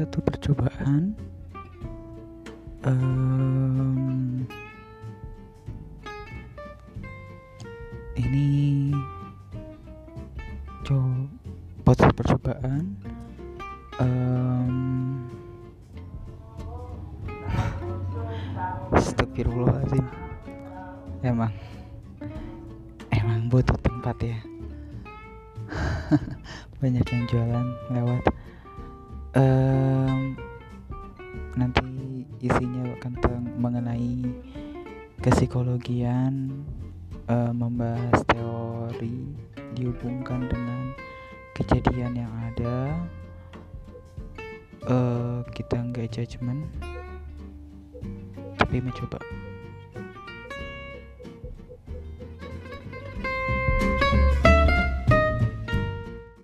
satu percobaan um, ini co podcast percobaan um, Astagfirullahaladzim. Emang Emang butuh tempat ya. Banyak yang jualan lewat isinya tentang mengenai Psikologian uh, Membahas teori Dihubungkan dengan kejadian yang ada. Uh, Kita nggak judgement tapi mencoba